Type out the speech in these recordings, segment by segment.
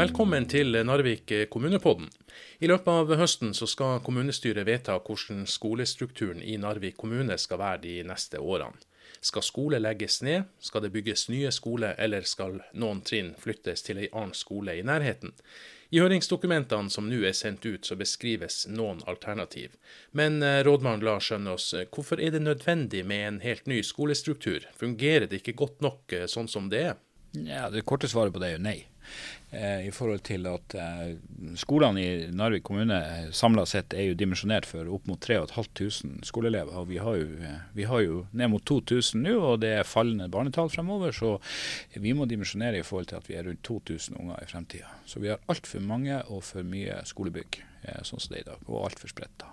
Velkommen til Narvik kommunepodden. I løpet av høsten skal kommunestyret vedta hvordan skolestrukturen i Narvik kommune skal være de neste årene. Skal skole legges ned, skal det bygges nye skoler, eller skal noen trinn flyttes til ei annen skole i nærheten? I høringsdokumentene som nå er sendt ut, så beskrives noen alternativ. Men eh, rådmann la skjønne oss, hvorfor er det nødvendig med en helt ny skolestruktur? Fungerer det ikke godt nok eh, sånn som det er? Ja, Det korte svaret på det er jo nei. Eh, I forhold til at eh, Skolene i Narvik kommune eh, samla sett er jo dimensjonert for opp mot 3500 skoleelever. og vi har, jo, eh, vi har jo ned mot 2000 nå, og det er fallende barnetall fremover. Så vi må dimensjonere i forhold til at vi er rundt 2000 unger i fremtida. Så vi har altfor mange og for mye skolebygg eh, sånn som det er i dag, og altfor spredt.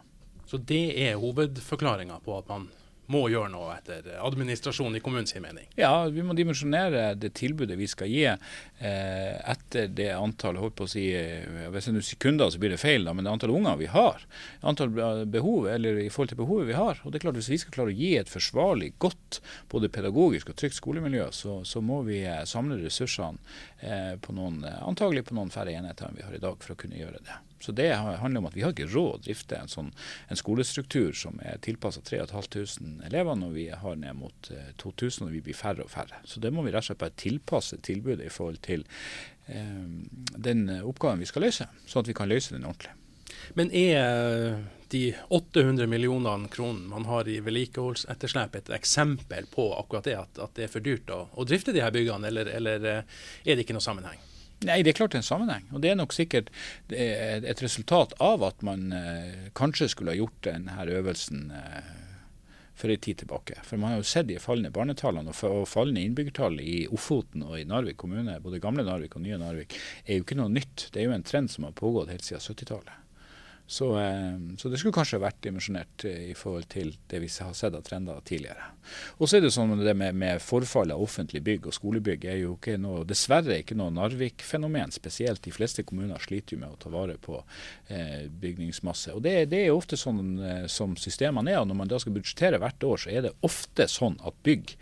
Så det er hovedforklaringa på at man må gjøre noe etter administrasjonen i kommunens mening? Ja, vi må dimensjonere det tilbudet vi skal gi eh, etter det antall holdt på å si, eh, Hvis det er sekunder så blir det feil, da, men det antall unger vi har. Antall behov, eller i forhold til behovet vi har. Og det er klart Hvis vi skal klare å gi et forsvarlig, godt, både pedagogisk og trygt skolemiljø, så, så må vi eh, samle ressursene eh, på noen, antagelig på noen færre enheter enn vi har i dag, for å kunne gjøre det. Så Det handler om at vi har ikke råd å drifte en, sånn, en skolestruktur som er tilpassa 3500 elever når vi har ned mot 2000 og vi blir færre og færre. Så Det må vi rett og slett bare tilpasse tilbudet i forhold til eh, den oppgaven vi skal løse, sånn at vi kan løse den ordentlig. Men er eh, de 800 millionene kronene man har i vedlikeholdsetterslep et eksempel på akkurat det, at, at det er for dyrt å, å drifte de her byggene, eller, eller eh, er det ikke noe sammenheng? Nei, det er klart det er en sammenheng. Og det er nok sikkert et resultat av at man eh, kanskje skulle ha gjort denne øvelsen eh, for en tid tilbake. For man har jo sett de fallende barnetallene og fallende innbyggertall i Ofoten og i Narvik kommune, både gamle Narvik og nye Narvik, er jo ikke noe nytt. Det er jo en trend som har pågått helt siden 70-tallet. Så, eh, så, det skulle kanskje vært dimensjonert eh, i forhold til det vi har sett av trender tidligere. Og så er det sånn det med, med forfall av offentlige bygg og skolebygg er jo ikke noe, dessverre ikke noe Narvik-fenomen. Spesielt de fleste kommuner sliter jo med å ta vare på eh, bygningsmasse. Og det, det, er ofte sånn eh, som systemene er. og Når man da skal budsjettere hvert år, så er det ofte sånn at bygg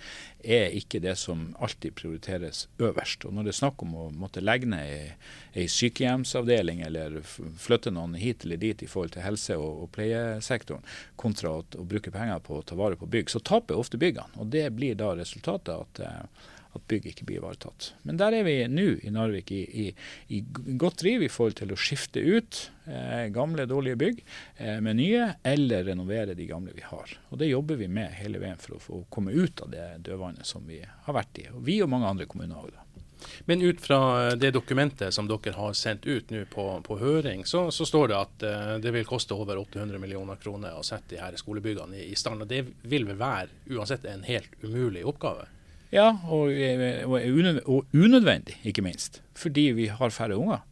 er ikke det som alltid prioriteres øverst. Og Når det er snakk om å måtte legge ned ei, sykehjemsavdeling eller flytte noen hit eller dit i forhold til helse- og, og pleiesektoren, kontra å, å, bruke penger på å ta vare på bygg, så taper ofte byggene. Og Det blir da resultatet at eh, at bygg ikke blir ivaretatt. Men der er vi nå i Narvik i, i, i, godt driv i forhold til å skifte ut eh, gamle, dårlige bygg eh, med nye, eller renovere de gamle vi har. Og Det jobber vi med hele veien for å få komme ut av det dødvannet som vi har vært i. Og vi og mange andre kommuner òg. Men ut fra det dokumentet som dere har sendt ut nå på, på høring, så, så, står det at uh, det vil koste over 800 millioner kroner å sette de her skolebyggene i, i stand. og Det vil vel være uansett en helt umulig oppgave? Ja, og, og, unødvendig, ikke minst. Fordi vi har færre unger.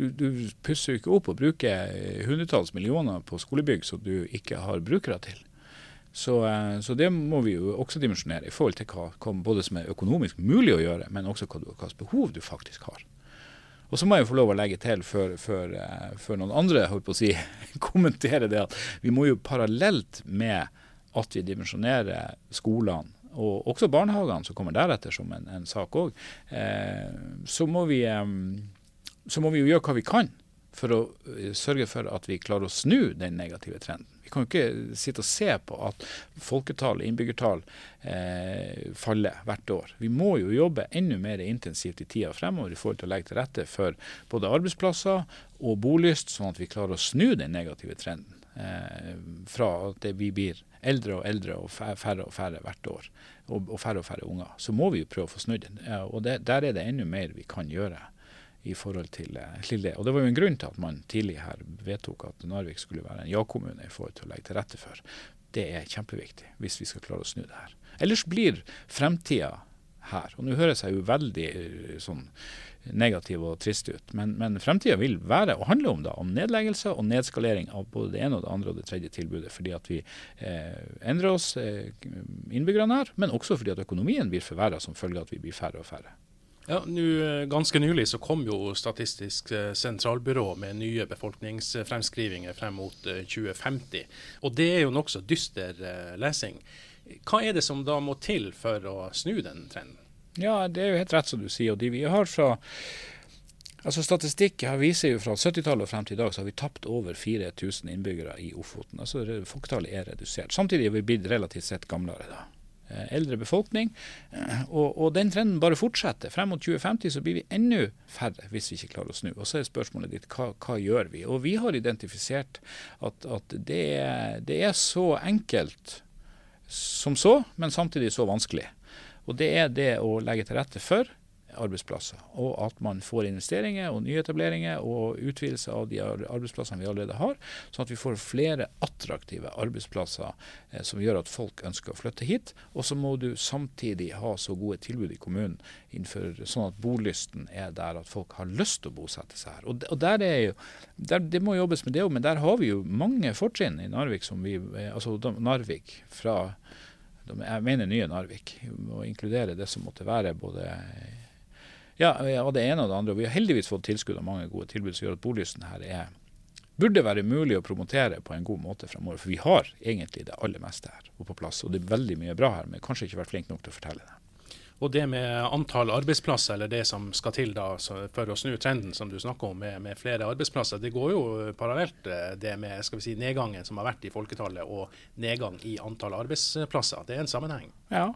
Du, du pusser jo ikke opp og bruker hundretalls millioner på skolebygg som du ikke har brukere til. Så, eh, så, det må vi jo også dimensjonere i forhold til hva, hva både som er økonomisk mulig å gjøre, men også hva, hva behov du faktisk har. Og så må jeg få lov å legge til før, før, eh, før noen andre si, kommenterer det at vi må jo parallelt med at vi dimensjonerer skolene og også barnehagene som kommer deretter som en, en sak òg, eh, så, eh, så må vi jo gjøre hva vi kan for å eh, sørge for at vi klarer å snu den negative trenden. Vi kan jo ikke sitte og se på at folketall, innbyggertall, eh, faller hvert år. Vi må jo jobbe enda mer intensivt i tida fremover i forhold til å legge til rette for både arbeidsplasser og bolyst, sånn at vi klarer å snu den negative trenden. Eh, fra at vi blir eldre og eldre og færre og færre hvert år, og, og færre og færre unger, så må vi jo prøve å få snudd den. Ja, og det, Der er det enda mer vi kan gjøre i forhold til, eh, til, det. Og Det var jo en grunn til at man tidlig her vedtok at Narvik skulle være en ja-kommune i forhold til å legge til rette for. Det er kjempeviktig hvis vi skal klare å snu det her. Ellers blir fremtida her. Og nå høres jeg jo veldig eh, sånn negativ og trist ut. Men, men fremtida vil være og handle om, da, om nedleggelse og nedskalering av både det ene og det andre og det tredje tilbudet. Fordi at vi eh, endrer oss, eh, innbyggerne her, men også fordi at økonomien blir forverra som følge av at vi blir færre og færre. Ja, nu, eh, Ganske nylig så kom jo Statistisk eh, sentralbyrå med nye befolkningsfremskrivinger frem mot 2050. Eh, og Det er jo nokså dyster lesing. Hva er det som da må til for å snu den trenden? Ja, det er jo helt rett som du sier. og de vi har fra Altså Statistikk viser jo fra 70-tallet og frem til i dag så har vi tapt over 4000 innbyggere i Ofoten. Altså Folketallet er redusert. Samtidig er vi blitt relativt sett gamlere. da. Eh, eldre befolkning. Eh, og, og, den trenden bare fortsetter. Frem mot 2050 så blir vi enda færre hvis vi ikke klarer å snu. Og så er spørsmålet ditt hva, hva gjør vi? Og vi har identifisert at, at det, det er så enkelt som så, men samtidig så vanskelig. Og det er det å legge til rette for arbeidsplasser. Og at man får investeringer og nyetableringer og utvidelse av de arbeidsplassene vi allerede har, sånn at vi får flere attraktive arbeidsplasser eh, som gjør at folk ønsker å flytte hit. Og så må du samtidig ha så gode tilbud i kommunen innenfor, sånn at bolysten er der at folk har lyst til å bosette seg her. Og, og der er jo, der, Det må jobbes med det òg, men der har vi jo mange fortrinn i Narvik som vi eh, Altså Narvik fra jeg mener nye Narvik. å inkludere det som måtte være både ja, og det ene og det andre. Vi har heldigvis fått tilskudd av mange gode tilbud som gjør at bolysten her er, burde være mulig å promotere på en god måte fremover. For vi har egentlig det aller meste her og på plass. Og det er veldig mye bra her, men kanskje ikke vært flink nok til å fortelle det. Og det med antall arbeidsplasser, eller det som skal til da for å snu trenden som du snakker om med, med, flere arbeidsplasser, det går jo parallelt eh, det med skal vi si, nedgangen som har vært i folketallet og nedgang i antall arbeidsplasser. Det er en sammenheng. Ja,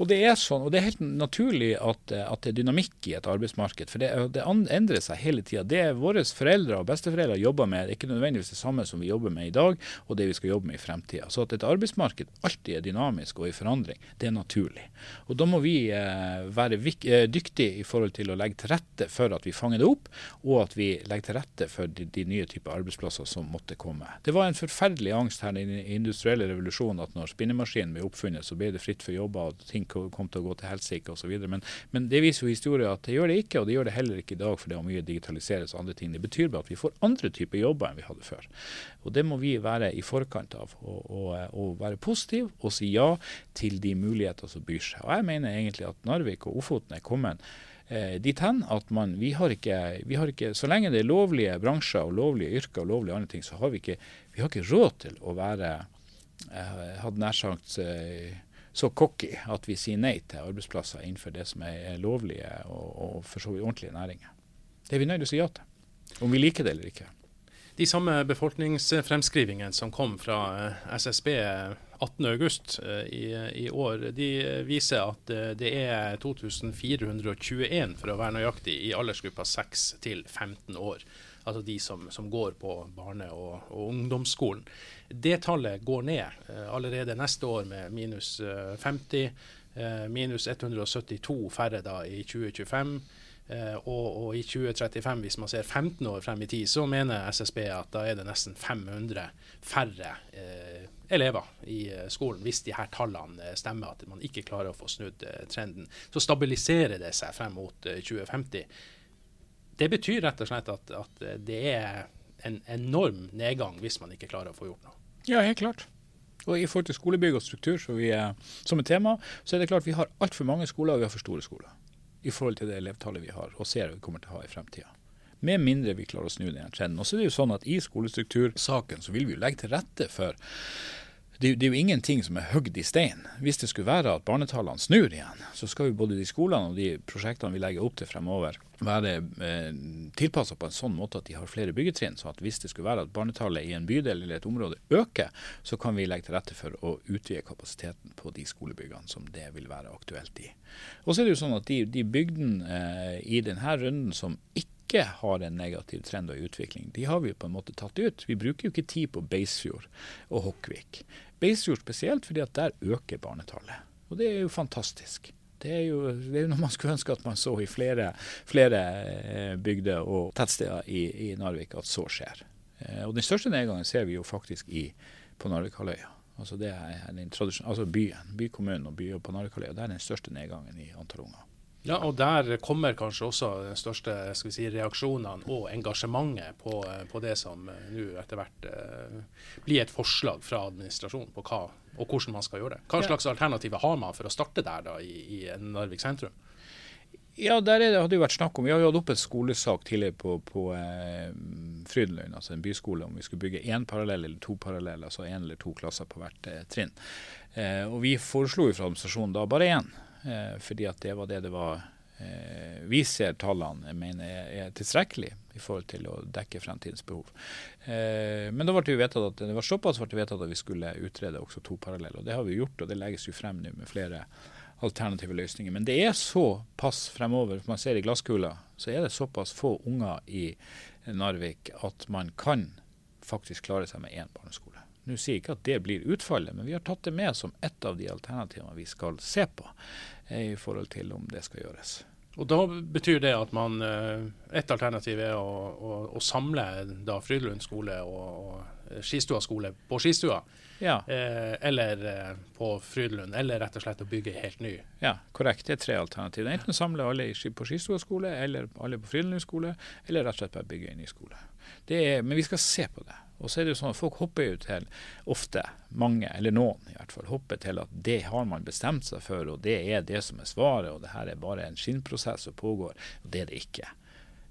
og det er sånn, og det er helt naturlig at, at det er dynamikk i et arbeidsmarked. For det, det endrer seg hele tida. Det våre foreldre og besteforeldre jobber med, det er ikke nødvendigvis det samme som vi jobber med i dag, og det vi skal jobbe med i fremtida. Så at et arbeidsmarked alltid er dynamisk og i forandring, det er naturlig. Og da må vi eh, være eh, dyktige i forhold til å legge til rette for at vi fanger det opp, og at vi legger til rette for de, de nye typer arbeidsplasser som måtte komme. Det var en forferdelig angst her i den industrielle revolusjonen at når spinnemaskinen ble oppfunnet, så ble det fritt for jobber. Ting kom til å gå til helsike osv. Men, men det viser jo historien at det gjør det ikke, og det gjør det heller ikke i dag, for det er mye digitaliseres og andre ting. Det betyr bare at vi får andre typer jobber enn vi hadde før. Og Det må vi være i forkant av, og, og, og være positive og si ja til de muligheter som byr seg. Og Jeg mener egentlig at Narvik og Ofoten er kommet eh, dit hen at man, vi har, ikke, vi har ikke Så lenge det er lovlige bransjer og lovlige yrker og lovlige andre ting, så har vi ikke, vi har ikke råd til å være eh, hadde nær sagt eh, så cocky at vi sier nei til arbeidsplasser innenfor det som er lovlige og, og for så vidt ordentlige næringer. Det er vi nødt til å si ja til, om vi liker det eller ikke. De samme befolkningsfremskrivingene som kom fra eh, SSB 18.8 eh, i, i år, de viser at eh, det er 2421 for å være nøyaktig i aldersgruppa 6 til 15 år altså de som, som går på barne- og, og, ungdomsskolen. Det tallet går ned uh, allerede neste år med minus uh, 50, uh, minus 172 færre da i 2025. Uh, og, og, i 2035, hvis man ser 15 år frem i tid, så mener SSB at da er det nesten 500 færre elever i skolen, hvis de her tallene stemmer, at man ikke klarer å få snudd trenden. Så stabiliserer det seg frem mot 2050. Det betyr rett og slett at, at det er en enorm nedgang hvis man ikke klarer å få gjort noe. Ja, helt klart. Og I forhold til skolebygg og struktur som, vi er, som et tema, så er det klart vi har altfor mange skoler og vi har for store skoler. I forhold til det elevtallet vi har og ser vi kommer til å ha i fremtida. Med mindre vi klarer å snu den trenden. Og så er det jo sånn at I skolestruktursaken så vil vi jo legge til rette for det, det, er jo ingenting som er høgd i stein. Hvis det skulle være at barnetallene snur igjen, så skal jo både de skolene og de prosjektene vi legger opp til fremover, være eh, tilpassa på en sånn måte at de har flere byggetrinn. Så at hvis det skulle være at barnetallet i en bydel eller et område øker, så kan vi legge til rette for å utvide kapasiteten på de skolebyggene som det vil være aktuelt i. Og så er det jo sånn at de, de bygdene eh, i denne runden som ikke ikke har en negativ trend og utvikling, de har vi på en måte tatt ut. Vi bruker jo ikke tid på Beisfjord og Hokkvik. Beisfjord spesielt fordi at der øker barnetallet. Og det er jo fantastisk. Det er jo, det er noe man skulle ønske at man så i flere, flere eh, bygder og tettsteder i, i, Narvik, at så skjer. Eh, og Den største nedgangen ser vi jo faktisk i, på Narvikhalvøya. Altså altså byen, bykommunen og byen på Narvikhalvøya. Det er den største nedgangen i antall unger. Ja, og Der kommer kanskje også den største si, reaksjonene og engasjementet på, på det som eh, nå etter hvert eh, blir et forslag fra administrasjonen på hva og hvordan man skal gjøre det. Hva slags alternativer har man for å starte der da i, i Narvik sentrum? Ja, der det, hadde jo vært snakk om, Vi har jo hatt opp en skolesak tidligere på, på eh, Frydenlund, altså en byskole, om vi skulle bygge én parallell eller to parallell, altså én eller to klasser på hvert eh, trinn. Eh, og Vi foreslo jo fra administrasjonen da bare én. Eh, fordi at det var det det var eh, vi ser tallene mener er, tilstrekkelig i forhold til å dekke fremtidens behov. Eh, men da ble det at det var såpass ble det vedtatt at vi skulle utrede også to paralleller. og Det har vi gjort, og det legges jo frem nå med flere alternative løsninger. Men det er såpass fremover, man ser i glasskula, så er det såpass få unger i Narvik at man kan faktisk klare seg med én barneskole. Nå sier jeg ikke at det blir utfallet, men vi har tatt det med som et av de alternativene vi skal se på eh, i forhold til om det skal gjøres. Og Da betyr det at man eh, Et alternativ er å, å, å samle da Frydelund skole og, og Skistua skole på Skistua. Ja. Eh, eller eh, på Frydelund, eller rett og slett å bygge helt ny. Ja, korrekt. Det er tre alternativer. Enten samle alle på Skistua skole, eller alle på Frydelund skole, eller rett og slett bare bygge en ny skole. Er, men vi skal se på det. Og så er det jo sånn at Folk hopper jo til ofte, mange, eller noen i hvert fall, hopper til at det har man bestemt seg for, og det er det som er svaret, og det her er bare en skinnprosess som pågår. og Det er det ikke.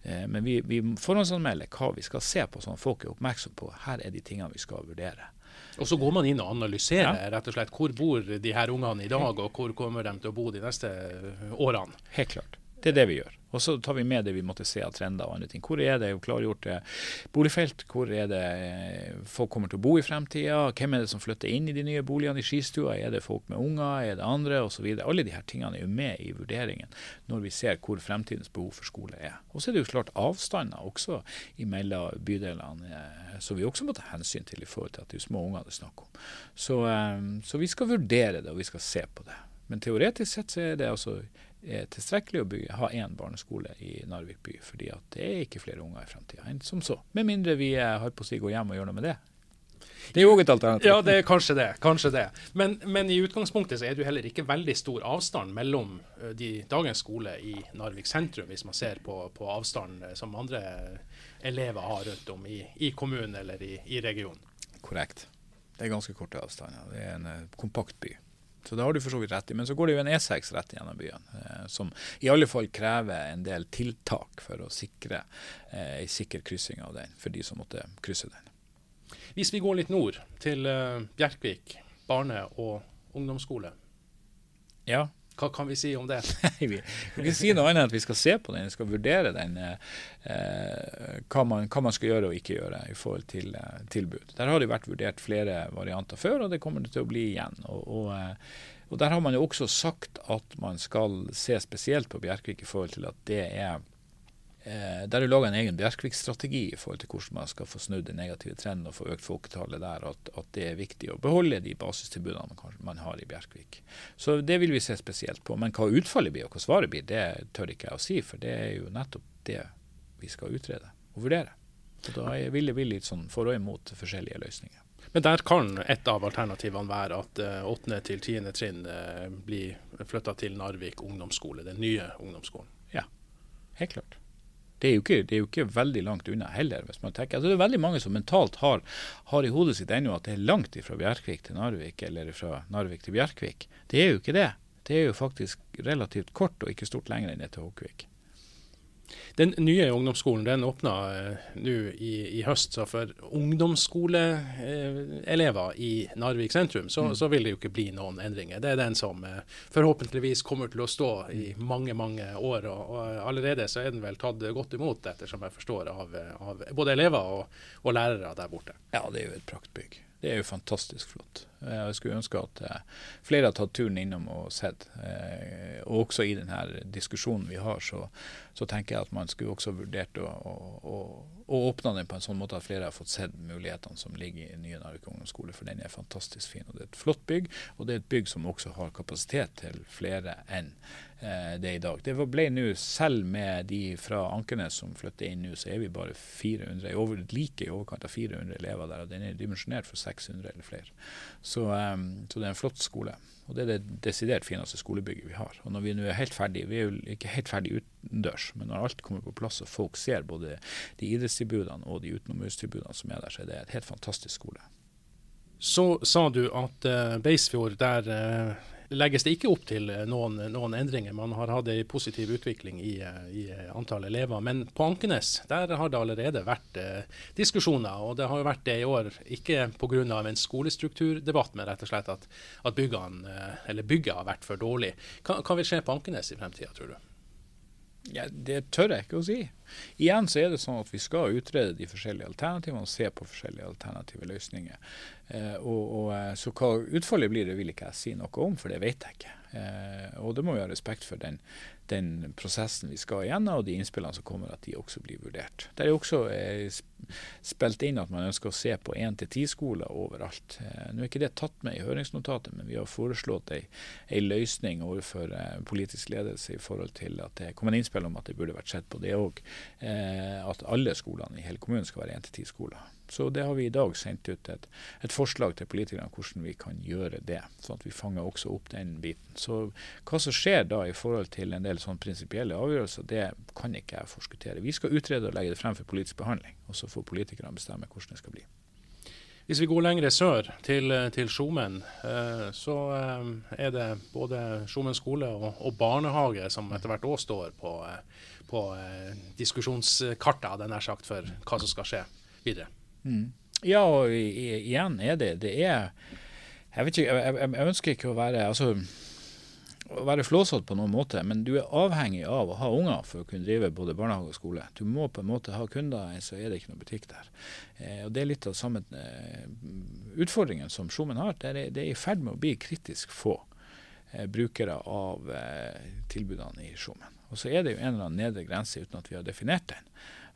Eh, men vi, vi forhåndsanmelder hva vi skal se på, sånn at folk er oppmerksom på her er de tingene vi skal vurdere. Og så går man inn og analyserer ja. rett og slett hvor bor de her ungene i dag, og hvor kommer de til å bo de neste årene. Helt klart. Det er det vi gjør. Og så tar vi med det vi måtte se av trender og andre ting. Hvor er det klargjort boligfelt? Hvor er det eh, folk kommer til å bo i fremtida? Hvem er det som flytter inn i de nye boligene i skistua? Er det folk med unger? Er det andre? Videre. Alle de her tingene er jo med i vurderingen når vi ser hvor fremtidens behov for skole er. Og så er det jo klart avstander også imellom bydelene, som vi også må ta hensyn til i forhold til at det er små unger det er snakk om. Så, eh, så vi skal vurdere det, og vi skal se på det. Men teoretisk sett så er det altså er tilstrekkelig å bygge, ha én barneskole i Narvik by. fordi det er ikke flere unger i fremtida enn som så. Med mindre vi har på å si gå hjem og gjøre noe med det. Det er jo òg et alternativ. Ja, det er kanskje det. kanskje det. Men, men, i utgangspunktet så er det jo heller ikke veldig stor avstand mellom de, dagens skole i Narvik sentrum, hvis man ser på, på avstanden som andre elever har rundt om i, i kommunen eller i, i regionen. Korrekt. Det er ganske korte avstander. Det er en kompakt by. Så det har du for så vidt rett i. Men så går det jo en E6 rett gjennom byen, eh, som i alle fall krever en del tiltak for å sikre eh, sikker kryssing av den, for de som måtte krysse den. Hvis vi går litt nord, til eh, Bjerkvik barne- og ungdomsskole. Ja. Hva kan vi si om det? vi kan si noe annet enn at vi skal se på den, vi skal vurdere den, eh, hva, man, hva, man, skal gjøre og ikke gjøre i forhold til eh, tilbud. Der har det vært vurdert flere varianter før, og det kommer det til å bli igjen. Og, og, eh, og Der har man jo også sagt at man skal se spesielt på Bjerkvik i forhold til at det er Eh, der er det lå en egen Bjerkvik-strategi i forhold til hvordan man skal få snudd den negative trenden og få økt folketallet der. At, at, det er viktig å beholde de basistilbudene man, man, har i Bjerkvik. Så det vil vi se spesielt på. Men hva utfallet blir og hva svaret blir, det tør ikke jeg å si. For det er jo nettopp det vi skal utrede og vurdere. Og da vil det bli litt sånn for og imot forskjellige løsninger. Men der kan et av alternativene være at eh, åttende til tiende trinn uh, blir flytta til Narvik ungdomsskole, den nye ungdomsskolen. Ja, helt klart. Det er, ikke, det er, jo ikke, veldig langt unna heller. hvis man tenker. Altså, det er veldig mange som mentalt har, har i hodet sitt ennå at det er langt fra Bjerkvik til Narvik, eller fra Narvik til Bjerkvik. Det er jo ikke det. Det er jo faktisk relativt kort og ikke stort lenger enn til Håkvik. Den nye ungdomsskolen den åpna eh, nå i, i, høst. Så for ungdomsskoleelever eh, i Narvik sentrum, så, mm. så, vil det jo ikke bli noen endringer. Det er den som eh, forhåpentligvis kommer til å stå i mm. mange mange år. Og, og, allerede så er den vel tatt godt imot, ettersom jeg forstår, av, av både elever og, og lærere der borte. Ja, det er jo et praktbygg. Det er jo fantastisk flott. Jeg skulle ønske at flere har tatt turen innom og sett. Og også i denne diskusjonen vi har, så så tenker jeg at man skulle også vurdert å, å, å, åpne den på en sånn måte at flere har fått sett mulighetene som ligger i nye Narvik ungdomsskole. For den er fantastisk fin. og Det er et flott bygg, og det er et bygg som også har kapasitet til flere enn eh, det i dag. Det ble nå, Selv med de fra Ankernes som flytter inn nå, så er vi bare 400, over, like i overkant av 400 elever der. og Den er dimensjonert for 600 eller flere. Så, um, så det er en flott skole. Og det er det desidert fineste skolebygget vi har. Og når vi nå er helt ferdig, vi er jo ikke helt ferdig utendørs, men når alt kommer på plass og folk ser både de idrettstilbudene og de utenomhustilbudene som er der, så er det et helt fantastisk skole. Så sa du at uh, Beisfjord, der uh, legges det ikke opp til eh, noen, noen endringer. Man har hatt en positiv utvikling i, eh, i, antall elever. Men på Ankenes der har det allerede vært eh, diskusjoner. Og det har jo vært det i år, ikke pga. en skolestrukturdebatt, men rett og slett at, at byggene, eller bygget har vært for dårlig. Hva, hva vil skje på Ankenes i fremtida, tror du? Ja, det tør jeg ikke å si. Igjen så er det sånn at vi skal utrede de forskjellige alternativene og se på forskjellige alternative løsninger. Eh, og, og, eh, så hva utfallet blir, det vil ikke jeg si noe om, for det vet jeg ikke. Eh, og det må vi ha respekt for den, den prosessen vi skal igjennom, og de innspillene som kommer, at de også blir vurdert. Det er også eh, spilt inn at man ønsker å se på 1-10-skoler overalt. Eh, nå er ikke det tatt med i høringsnotatet, men vi har foreslått ei, ei løsning overfor eh, politisk ledelse i forhold til at det kom en innspill om at det burde vært sett på det òg. Eh, at alle skolene i hele kommunen skal være 1-10-skoler. Så det har vi i dag sendt ut et, et forslag til politikerne hvordan vi kan gjøre det. Sånn at vi fanger også opp den biten. Så hva som skjer da i forhold til en del sånn prinsipielle avgjørelser, det kan ikke jeg forskuttere. Vi skal utrede og legge det frem for politisk behandling, og så får politikerne bestemme hvordan det skal bli. Hvis vi går lenger sør, til, til Skjomen, eh, så eh, er det både Skjomen skole og, og, barnehage som etter hvert òg står på, eh, på diskusjonskartet sagt, for hva som skal skje videre. Ja, og igjen er det Det er Jeg vet ikke, jeg, jeg ønsker ikke å være altså, å være flåsete på noen måte, men du er avhengig av å ha unger for å kunne drive både barnehage og skole. Du må på en måte ha kunder, så er det ikke noe butikk der. Eh, og Det er litt av samme eh, utfordringen som Sjomen har. Det er, det er i ferd med å bli kritisk få eh, brukere av eh, tilbudene i Sjomen. Og så er det jo en eller annen nedre grense uten at vi har definert den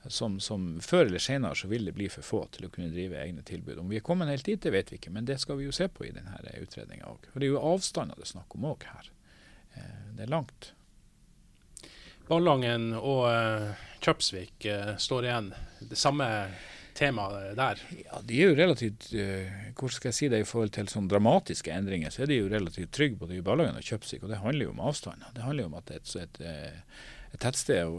som, som, før eller senere så vil det bli for få til å kunne drive egne tilbud. Om vi er kommet helt dit, det vet vi ikke, men det skal vi jo se på i denne utredninga òg. Det er jo avstander det er snakk om òg her. Eh, det er langt. Ballangen og uh, Kjøpsvik uh, står igjen. Det samme temaet der? Ja, De er jo relativt hvor skal jeg si det i forhold til sånn dramatiske endringer, så er de jo relativt trygge både i Ballangen og Kjøpsvik. Og det handler jo om avstander. Det handler jo om at et, et, et tettsted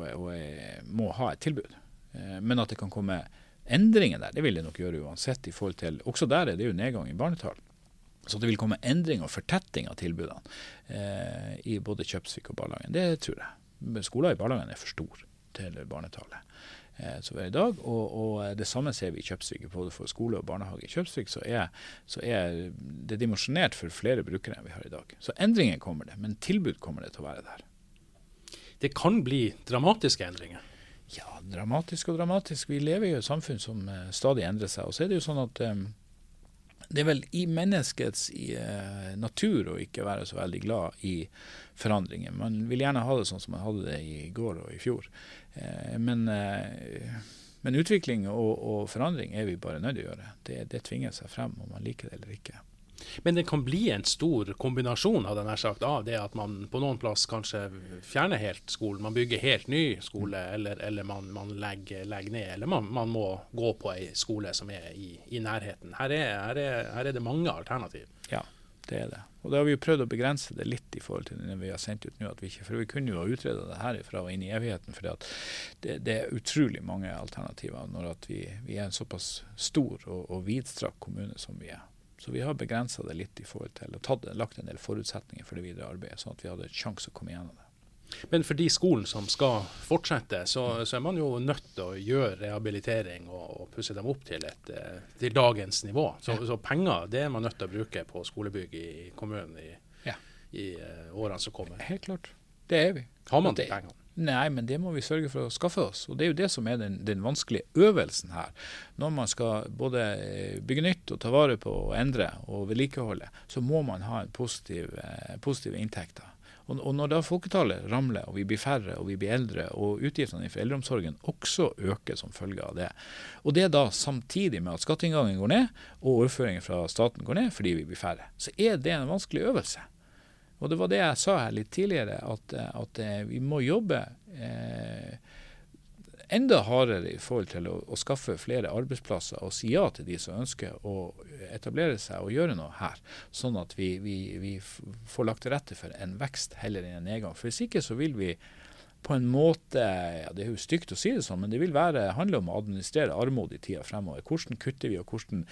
må ha et tilbud. Eh, men at det kan komme endringer der, det vil det nok gjøre uansett. i forhold til, Også der er det jo nedgang i barnetall. Så det vil komme endring og fortetting av tilbudene eh, i både Kjøpsvik og Barlangen. Det tror jeg. Skoler i Barlangen er for stor til barnetallet eh, som er i dag. Og, og, det samme ser vi i Kjøpsvik. Både for skole og barnehage i Kjøpsvik så er, så er det dimensjonert for flere brukere enn vi har i dag. Så endringer kommer det, men tilbud kommer det til å være der. Det kan bli dramatiske endringer? Ja, dramatisk og dramatisk. Vi lever i et samfunn som uh, stadig endrer seg. Og så er det jo sånn at um, det er vel i menneskets i, uh, natur å ikke være så veldig glad i forandringer. Man vil gjerne ha det sånn som man hadde det i går og i fjor. Uh, men, men, utvikling og, og, forandring er vi bare nødt til å gjøre. Det, det tvinger seg frem om man liker det eller ikke. Men det kan bli en stor kombinasjon av, sagt, av det at man på noen plass kanskje fjerner helt skolen, man bygger helt ny skole, eller, eller man, man legger, legger, ned, eller man, man, må gå på ei skole som er i, i nærheten. Her er, her, er, her er, det mange alternativ. Ja, det er det. Og da har vi jo prøvd å begrense det litt i forhold til det vi har sendt ut nå. Vi ikke, for vi kunne jo ha utreda det herifra og inn i evigheten. For det, det, er utrolig mange alternativer når vi, vi, er en såpass stor og, og vidstrakt kommune som vi er. Så vi har begrensa det litt i forhold til og tatt, lagt en del forutsetninger for det videre arbeidet, sånn at vi hadde sjanse å komme gjennom det. Men for de skolen som skal fortsette, så, så, er man jo nødt til å gjøre rehabilitering og, og pusse dem opp til, et, eh, til dagens nivå. Så, så, penger det er man nødt til å bruke på skolebygg i kommunen i, ja. i uh, årene som kommer. Helt klart. Det er vi. Har man de pengene? Nei, men det må vi sørge for å skaffe oss. Og Det er jo det som er den, den vanskelige øvelsen her. Når man skal både eh, bygge nytt og ta vare på og endre og vedlikeholde, så må man ha en positiv, eh, positive inntekter. Og, og, Når da folketallet ramler og vi blir færre og vi blir eldre og utgiftene i eldreomsorgen også øker som følge av det, og det er da samtidig med at skatteinngangen går ned og overføringen fra staten går ned fordi vi blir færre, så er det en vanskelig øvelse. Og det var det jeg sa her litt tidligere, at, at eh, vi må jobbe eh, enda hardere i forhold til å, å, skaffe flere arbeidsplasser og si ja til de som ønsker å etablere seg og gjøre noe her. Sånn at vi, vi, vi får lagt til rette for en vekst heller enn en nedgang. For Hvis ikke så vil vi på en måte ja Det er jo stygt å si det sånn, men det vil være, handle om å administrere armod i tida fremover. Hvordan kutter vi, og hvordan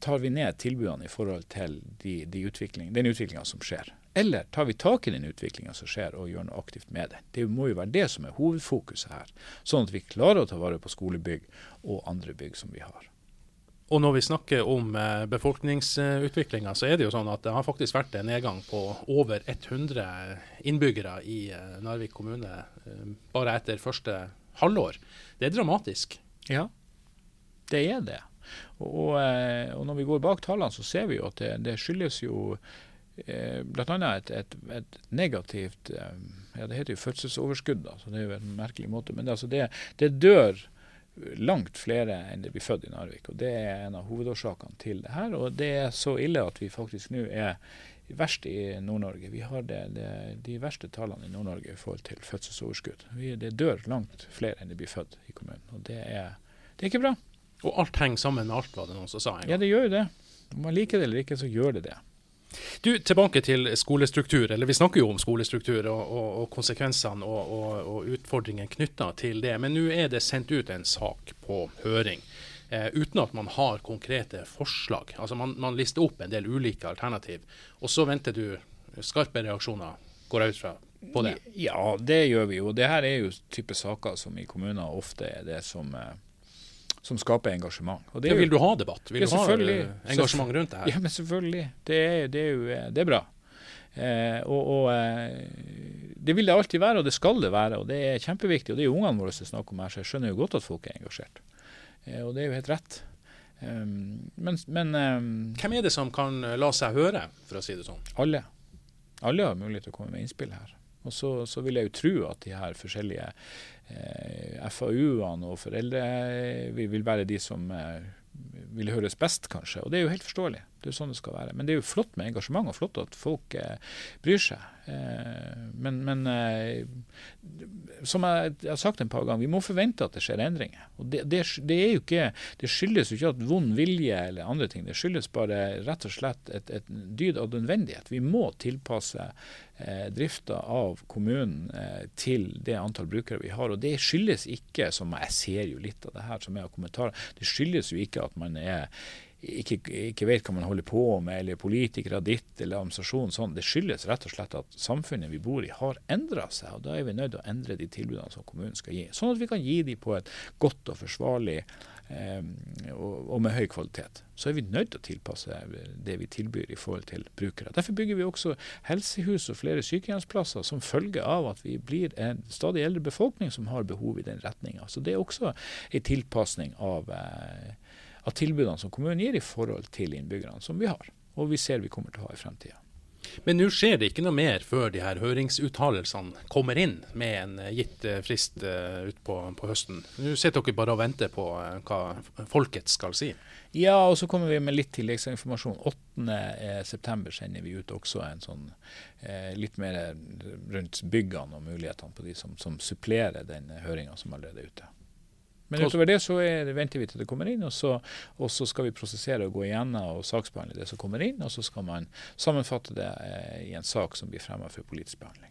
tar vi ned tilbudene i forhold til de, de utvikling, den utviklinga som skjer? Eller tar vi tak i den utviklinga som skjer og gjør noe aktivt med det? Det må jo være det som er hovedfokuset her. Sånn at vi klarer å ta vare på skolebygg og andre bygg som vi har. Og når vi snakker om eh, befolkningsutviklinga, så er det jo sånn at det har faktisk vært en nedgang på over 100 innbyggere i eh, Narvik kommune eh, bare etter første halvår. Det er dramatisk. Ja, det er det. Og, og, når vi går bak tallene, så ser vi jo at det, det skyldes jo bl.a. Et, et, et negativt ja, Det heter jo fødselsoverskudd, da, så det er jo en merkelig måte. Men det, altså det, det dør langt flere enn det blir født i Narvik. og Det er en av hovedårsakene til det her. Og det er så ille at vi faktisk nå er verst i Nord-Norge. Vi har det, det, de verste tallene i Nord-Norge i forhold til fødselsoverskudd. Vi, det dør langt flere enn det blir født i kommunen. og det er, det er ikke bra. Og alt henger sammen med alt, var det noen som sa en gang. Ja, det gjør jo det. Om man liker det eller ikke, så gjør det det. Du, Tilbake til skolestruktur. eller Vi snakker jo om skolestruktur og, og, og konsekvensene og, og utfordringene knytta til det. Men nå er det sendt ut en sak på høring. Eh, uten at man har konkrete forslag. Altså Man, man lister opp en del ulike alternativ. Og så venter du skarpe reaksjoner, går jeg ut fra, på det? Ja, det gjør vi jo. Det her er jo type saker som i kommuner ofte er det som eh, som skaper engasjement. Og det, ja, vil du ha debatt? Vil ja, du ha eh, engasjement rundt det her? Ja, men selvfølgelig. Det er, det er jo eh, det er bra. Eh, og, og eh, Det vil det alltid være, og det skal det være. og Det er kjempeviktig. og Det er jo ungene våre som snakker om her, så jeg skjønner jo godt at folk er engasjert. Eh, og det er jo helt rett. Um, men, men um, Hvem er det som kan la seg høre, for å si det sånn? Alle. Alle har mulighet til å komme med innspill her. Og så, så vil jeg jo tro at de her forskjellige eh, FAU-ene og foreldre vi vil være de som eh, vil høres best, kanskje. Og det er jo helt forståelig. Det er jo sånn det skal være. Men det er jo flott med engasjement, og flott at folk eh, bryr seg. Eh, men, men eh, som jeg, jeg, har sagt en par ganger, vi må forvente at det skjer endringer. Og det, det, det, er jo ikke, det skyldes jo ikke at vond vilje eller andre ting. Det skyldes bare rett og slett et, et dyd av nødvendighet. Vi må tilpasse eh, drifta av kommunen eh, til det antall brukere vi har. Og det skyldes ikke, som jeg ser jo litt av det her som jeg har kommentarer, det skyldes jo ikke at man er ikke, ikke, vet hva man holder på med, eller politikere ditt eller administrasjon sånn. Det skyldes rett og slett at samfunnet vi bor i har endra seg. og Da er vi nødt til å endre de tilbudene som kommunen skal gi. Sånn at vi kan gi de på et godt og forsvarlig eh, og, og, med høy kvalitet. Så er vi nødt til å tilpasse det vi tilbyr i forhold til brukere. Derfor bygger vi også helsehus og flere sykehjemsplasser som følge av at vi blir en stadig eldre befolkning som har behov i den retninga. Så det er også en tilpasning av eh, av tilbudene som kommunen gir i forhold til innbyggerne som vi har, og vi ser vi kommer til å ha i fremtida. Men nå skjer det ikke noe mer før de her høringsuttalelsene kommer inn med en eh, gitt eh, frist uh, utpå på høsten. Nå sitter dere bare og venter på hva folket skal si. Ja, og så kommer vi med litt tilleggsinformasjon. 8.9 sender vi ut også en sånn eh, litt mer rundt byggene og mulighetene på de som, som supplerer den høringa som allerede er ute. Men utover det så er, venter vi til det kommer inn, og så, og så, skal vi prosessere og gå igjennom og saksbehandle det som kommer inn. Og så skal man sammenfatte det eh, i en sak som blir fremmet for politisk behandling.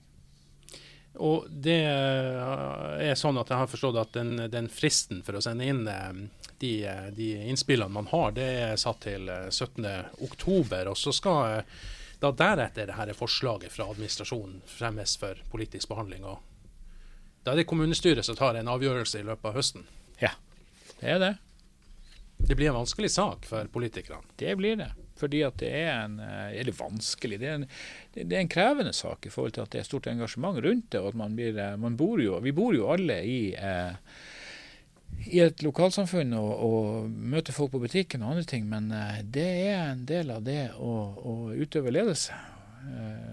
Og det eh, er sånn at jeg har forstått at den, den fristen for å sende inn eh, de, de, innspillene man har, det er satt til 17.10. Og så skal da deretter dette forslaget fra administrasjonen fremmes for politisk behandling. og da er det kommunestyret som tar en avgjørelse i løpet av høsten. Ja, det er det. Det blir en vanskelig sak for politikerne? Det blir det. Fordi at det er en eh, Eller vanskelig, det er en, det er en krevende sak i forhold til at det er stort engasjement rundt det. og at man blir, eh, man bor jo, Vi bor jo alle i eh, i et lokalsamfunn og, og møter folk på butikken og andre ting, men eh, det er en del av det å, å utøve ledelse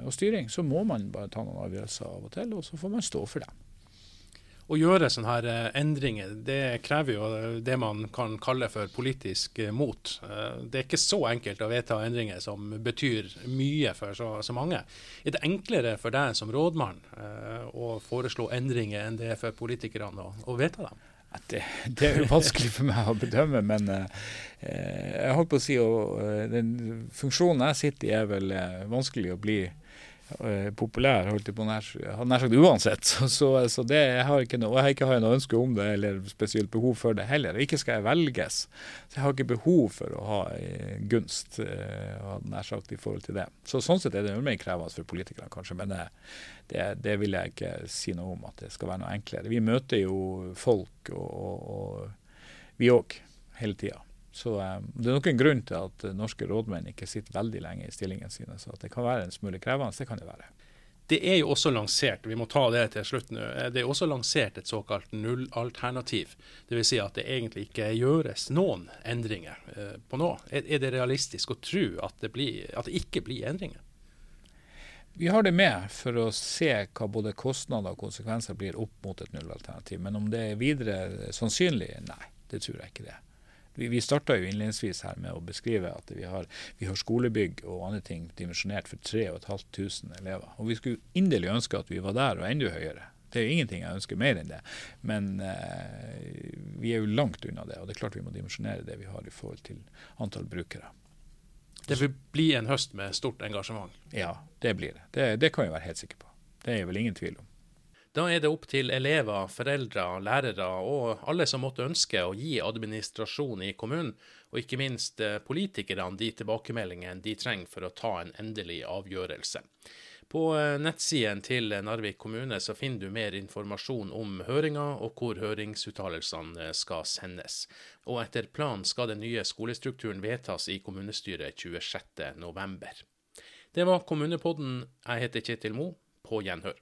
og styring. Så må man bare ta noen avgjørelser av og til, og så får man stå for dem å gjøre sånne her eh, endringer, det krever jo eh, det man kan kalle for politisk eh, mot. Det er ikke så enkelt å vedta endringer som betyr mye for så, så mange. Er det enklere for deg som rådmann å foreslå endringer enn det er for politikerne å, å vedta dem? Det, det, er jo vanskelig for meg å bedømme, men jeg holdt på å si at den funksjonen jeg sitter i er vel vanskelig å bli populær, holdt jeg på nær, nær sagt uansett. Så, så, det, jeg har ikke noe, jeg ikke har noe ønske om det, eller spesielt behov for det heller. Ikke skal jeg velges. Så jeg har ikke behov for å ha eh, gunst uh, nær sagt i forhold til det. Så Sånn sett er det mer krevende for politikerne, kanskje, men det, det, det, vil jeg ikke si noe om at det skal være noe enklere. Vi møter jo folk, og, og, og vi òg, hele tida. Så Det er nok en grunn til at norske rådmenn ikke sitter veldig lenge i stillingen sine. Så det kan være en smule krevende, det kan det være. Det er jo også lansert vi må ta det til slutt nå, det er også lansert et såkalt nullalternativ. Dvs. Si at det egentlig ikke gjøres noen endringer eh, på nå. Er, er, det realistisk å tro at det, blir, at det ikke blir endringer? Vi har det med for å se hva både kostnader og konsekvenser blir opp mot et nullalternativ. Men om det er videre sannsynlig, nei, det tror jeg ikke det. Vi, vi starta innledningsvis her med å beskrive at vi har, vi har skolebygg og andre ting dimensjonert for 3500 elever. Og vi skulle inderlig ønske at vi var der og enda høyere. Det er jo ingenting jeg ønsker mer enn det. Men eh, vi er jo langt unna det. Og det er klart vi må dimensjonere det vi har i forhold til antall brukere. Det vil bli en høst med stort engasjement? Ja, det blir det. Det, det kan vi være helt sikre på. Det er jeg vel ingen tvil om. Da er det opp til elever, foreldre, lærere og alle som måtte ønske å gi administrasjon i kommunen, og ikke minst eh, politikerne de tilbakemeldingene de trenger for å ta en endelig avgjørelse. På eh, nettsiden til Narvik kommune så finner du mer informasjon om høringa og hvor høringsuttalelsene eh, skal sendes. Og etter planen skal den nye skolestrukturen vedtas i kommunestyret 26.11. Det var Kommunepodden. Jeg heter Kjetil Mo. På gjenhør.